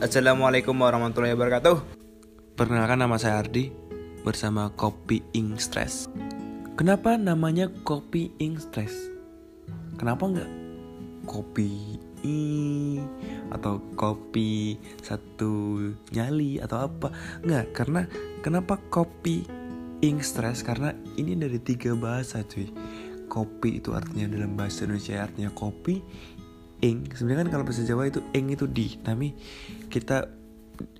Assalamualaikum warahmatullahi wabarakatuh. Perkenalkan nama saya Ardi bersama Kopi Ink Stress. Kenapa namanya Kopi Ink Stress? Kenapa nggak kopi i atau kopi satu nyali atau apa? Nggak, karena kenapa kopi ink stress? Karena ini dari tiga bahasa cuy. Kopi itu artinya dalam bahasa Indonesia artinya kopi, ing. Sebenarnya kan kalau bahasa Jawa itu ing itu di. Tapi kita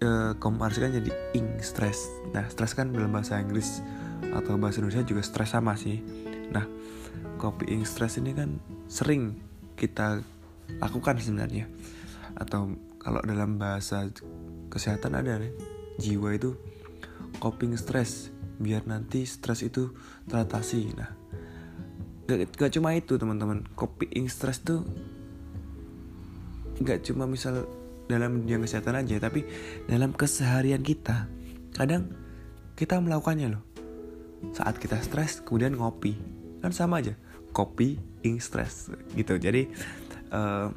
uh, komparasikan jadi ing stress. Nah stress kan dalam bahasa Inggris atau bahasa Indonesia juga stress sama sih. Nah kopi ing stress ini kan sering kita lakukan sebenarnya. Atau kalau dalam bahasa kesehatan ada nih jiwa itu coping stress biar nanti stres itu teratasi. Nah gak, gak cuma itu teman-teman. Coping stress tuh nggak cuma misal dalam dunia kesehatan aja tapi dalam keseharian kita kadang kita melakukannya loh. Saat kita stres kemudian ngopi. Kan sama aja kopi ing stres gitu. Jadi nama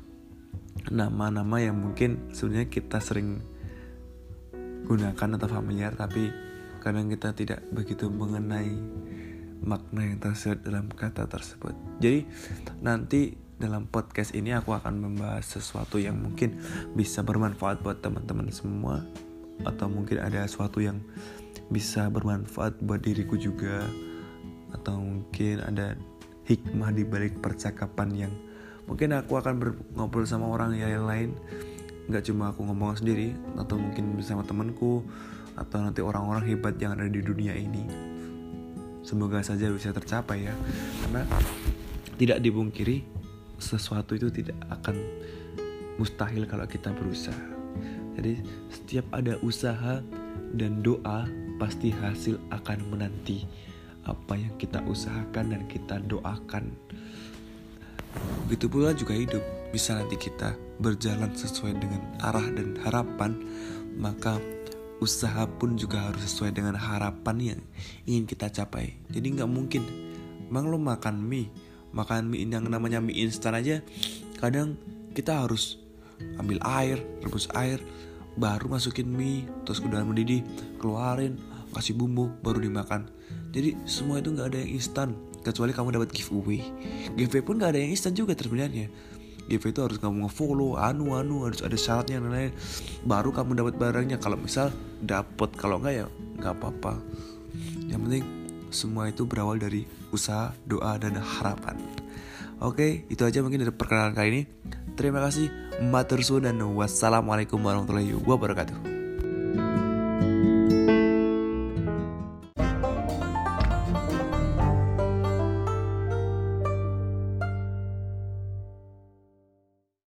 nama-nama yang mungkin sebenarnya kita sering gunakan atau familiar tapi kadang kita tidak begitu mengenai makna yang tersirat dalam kata tersebut. Jadi nanti dalam podcast ini aku akan membahas sesuatu yang mungkin bisa bermanfaat buat teman-teman semua atau mungkin ada sesuatu yang bisa bermanfaat buat diriku juga atau mungkin ada hikmah di balik percakapan yang mungkin aku akan ngobrol sama orang yang lain. Nggak cuma aku ngomong sendiri atau mungkin bersama temanku atau nanti orang-orang hebat yang ada di dunia ini. Semoga saja bisa tercapai ya karena tidak dibungkiri sesuatu itu tidak akan mustahil kalau kita berusaha. Jadi setiap ada usaha dan doa pasti hasil akan menanti apa yang kita usahakan dan kita doakan. Begitu pula juga hidup. Bisa nanti kita berjalan sesuai dengan arah dan harapan, maka usaha pun juga harus sesuai dengan harapan yang ingin kita capai. Jadi nggak mungkin, bang lo makan mie, makan mie yang namanya mie instan aja kadang kita harus ambil air rebus air baru masukin mie terus udah mendidih keluarin kasih bumbu baru dimakan. Jadi semua itu nggak ada yang instan kecuali kamu dapat giveaway. Giveaway pun nggak ada yang instan juga sebenarnya. Giveaway itu harus kamu nge-follow anu anu harus ada syaratnya dan lain baru kamu dapat barangnya. Kalau misal dapat kalau nggak ya nggak apa-apa. Yang penting semua itu berawal dari usaha, doa, dan harapan. Oke, itu aja mungkin dari perkenalan kali ini. Terima kasih, matur dan wassalamualaikum warahmatullahi wabarakatuh.